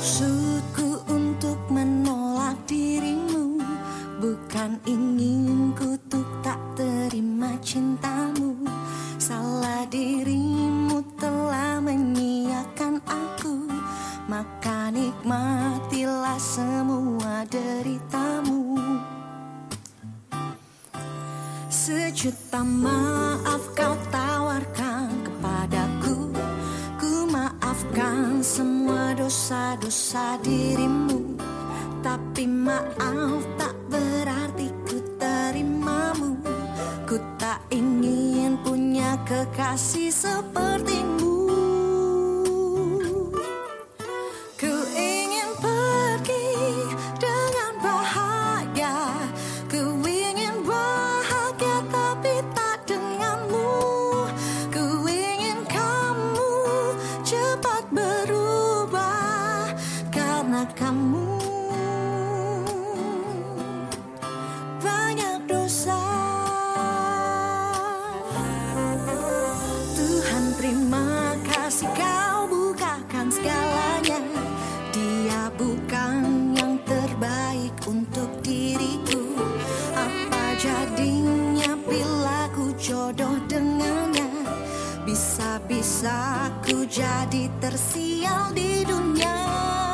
Maksudku untuk menolak dirimu Bukan inginku kutuk tak terima cintamu. Salah dirimu telah menyiakan aku Maka nikmatilah semua deritamu. Sejuta maaf kau tawarkan maafkan semua dosa-dosa dirimu Tapi maaf tak berarti ku terimamu. Ku tak ingin punya kekasih sepertimu Kamu banyak dosa. Tuhan terima kasih kau bukakan segalanya. Dia bukan yang terbaik untuk diriku. Apa jadinya bila ku jodoh dengannya? Bisa-bisa ku jadi tersial di dunia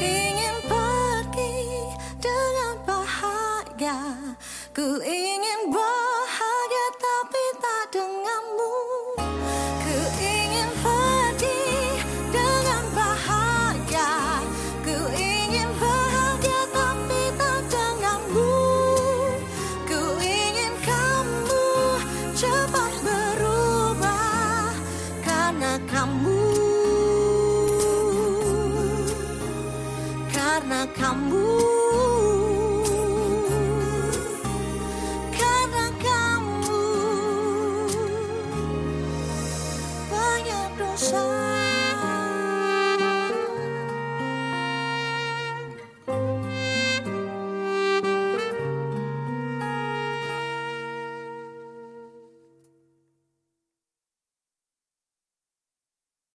ingin pergi dengan bahagia. Ku ingin bahagia karena kamu. Karena kamu. Banyak dosa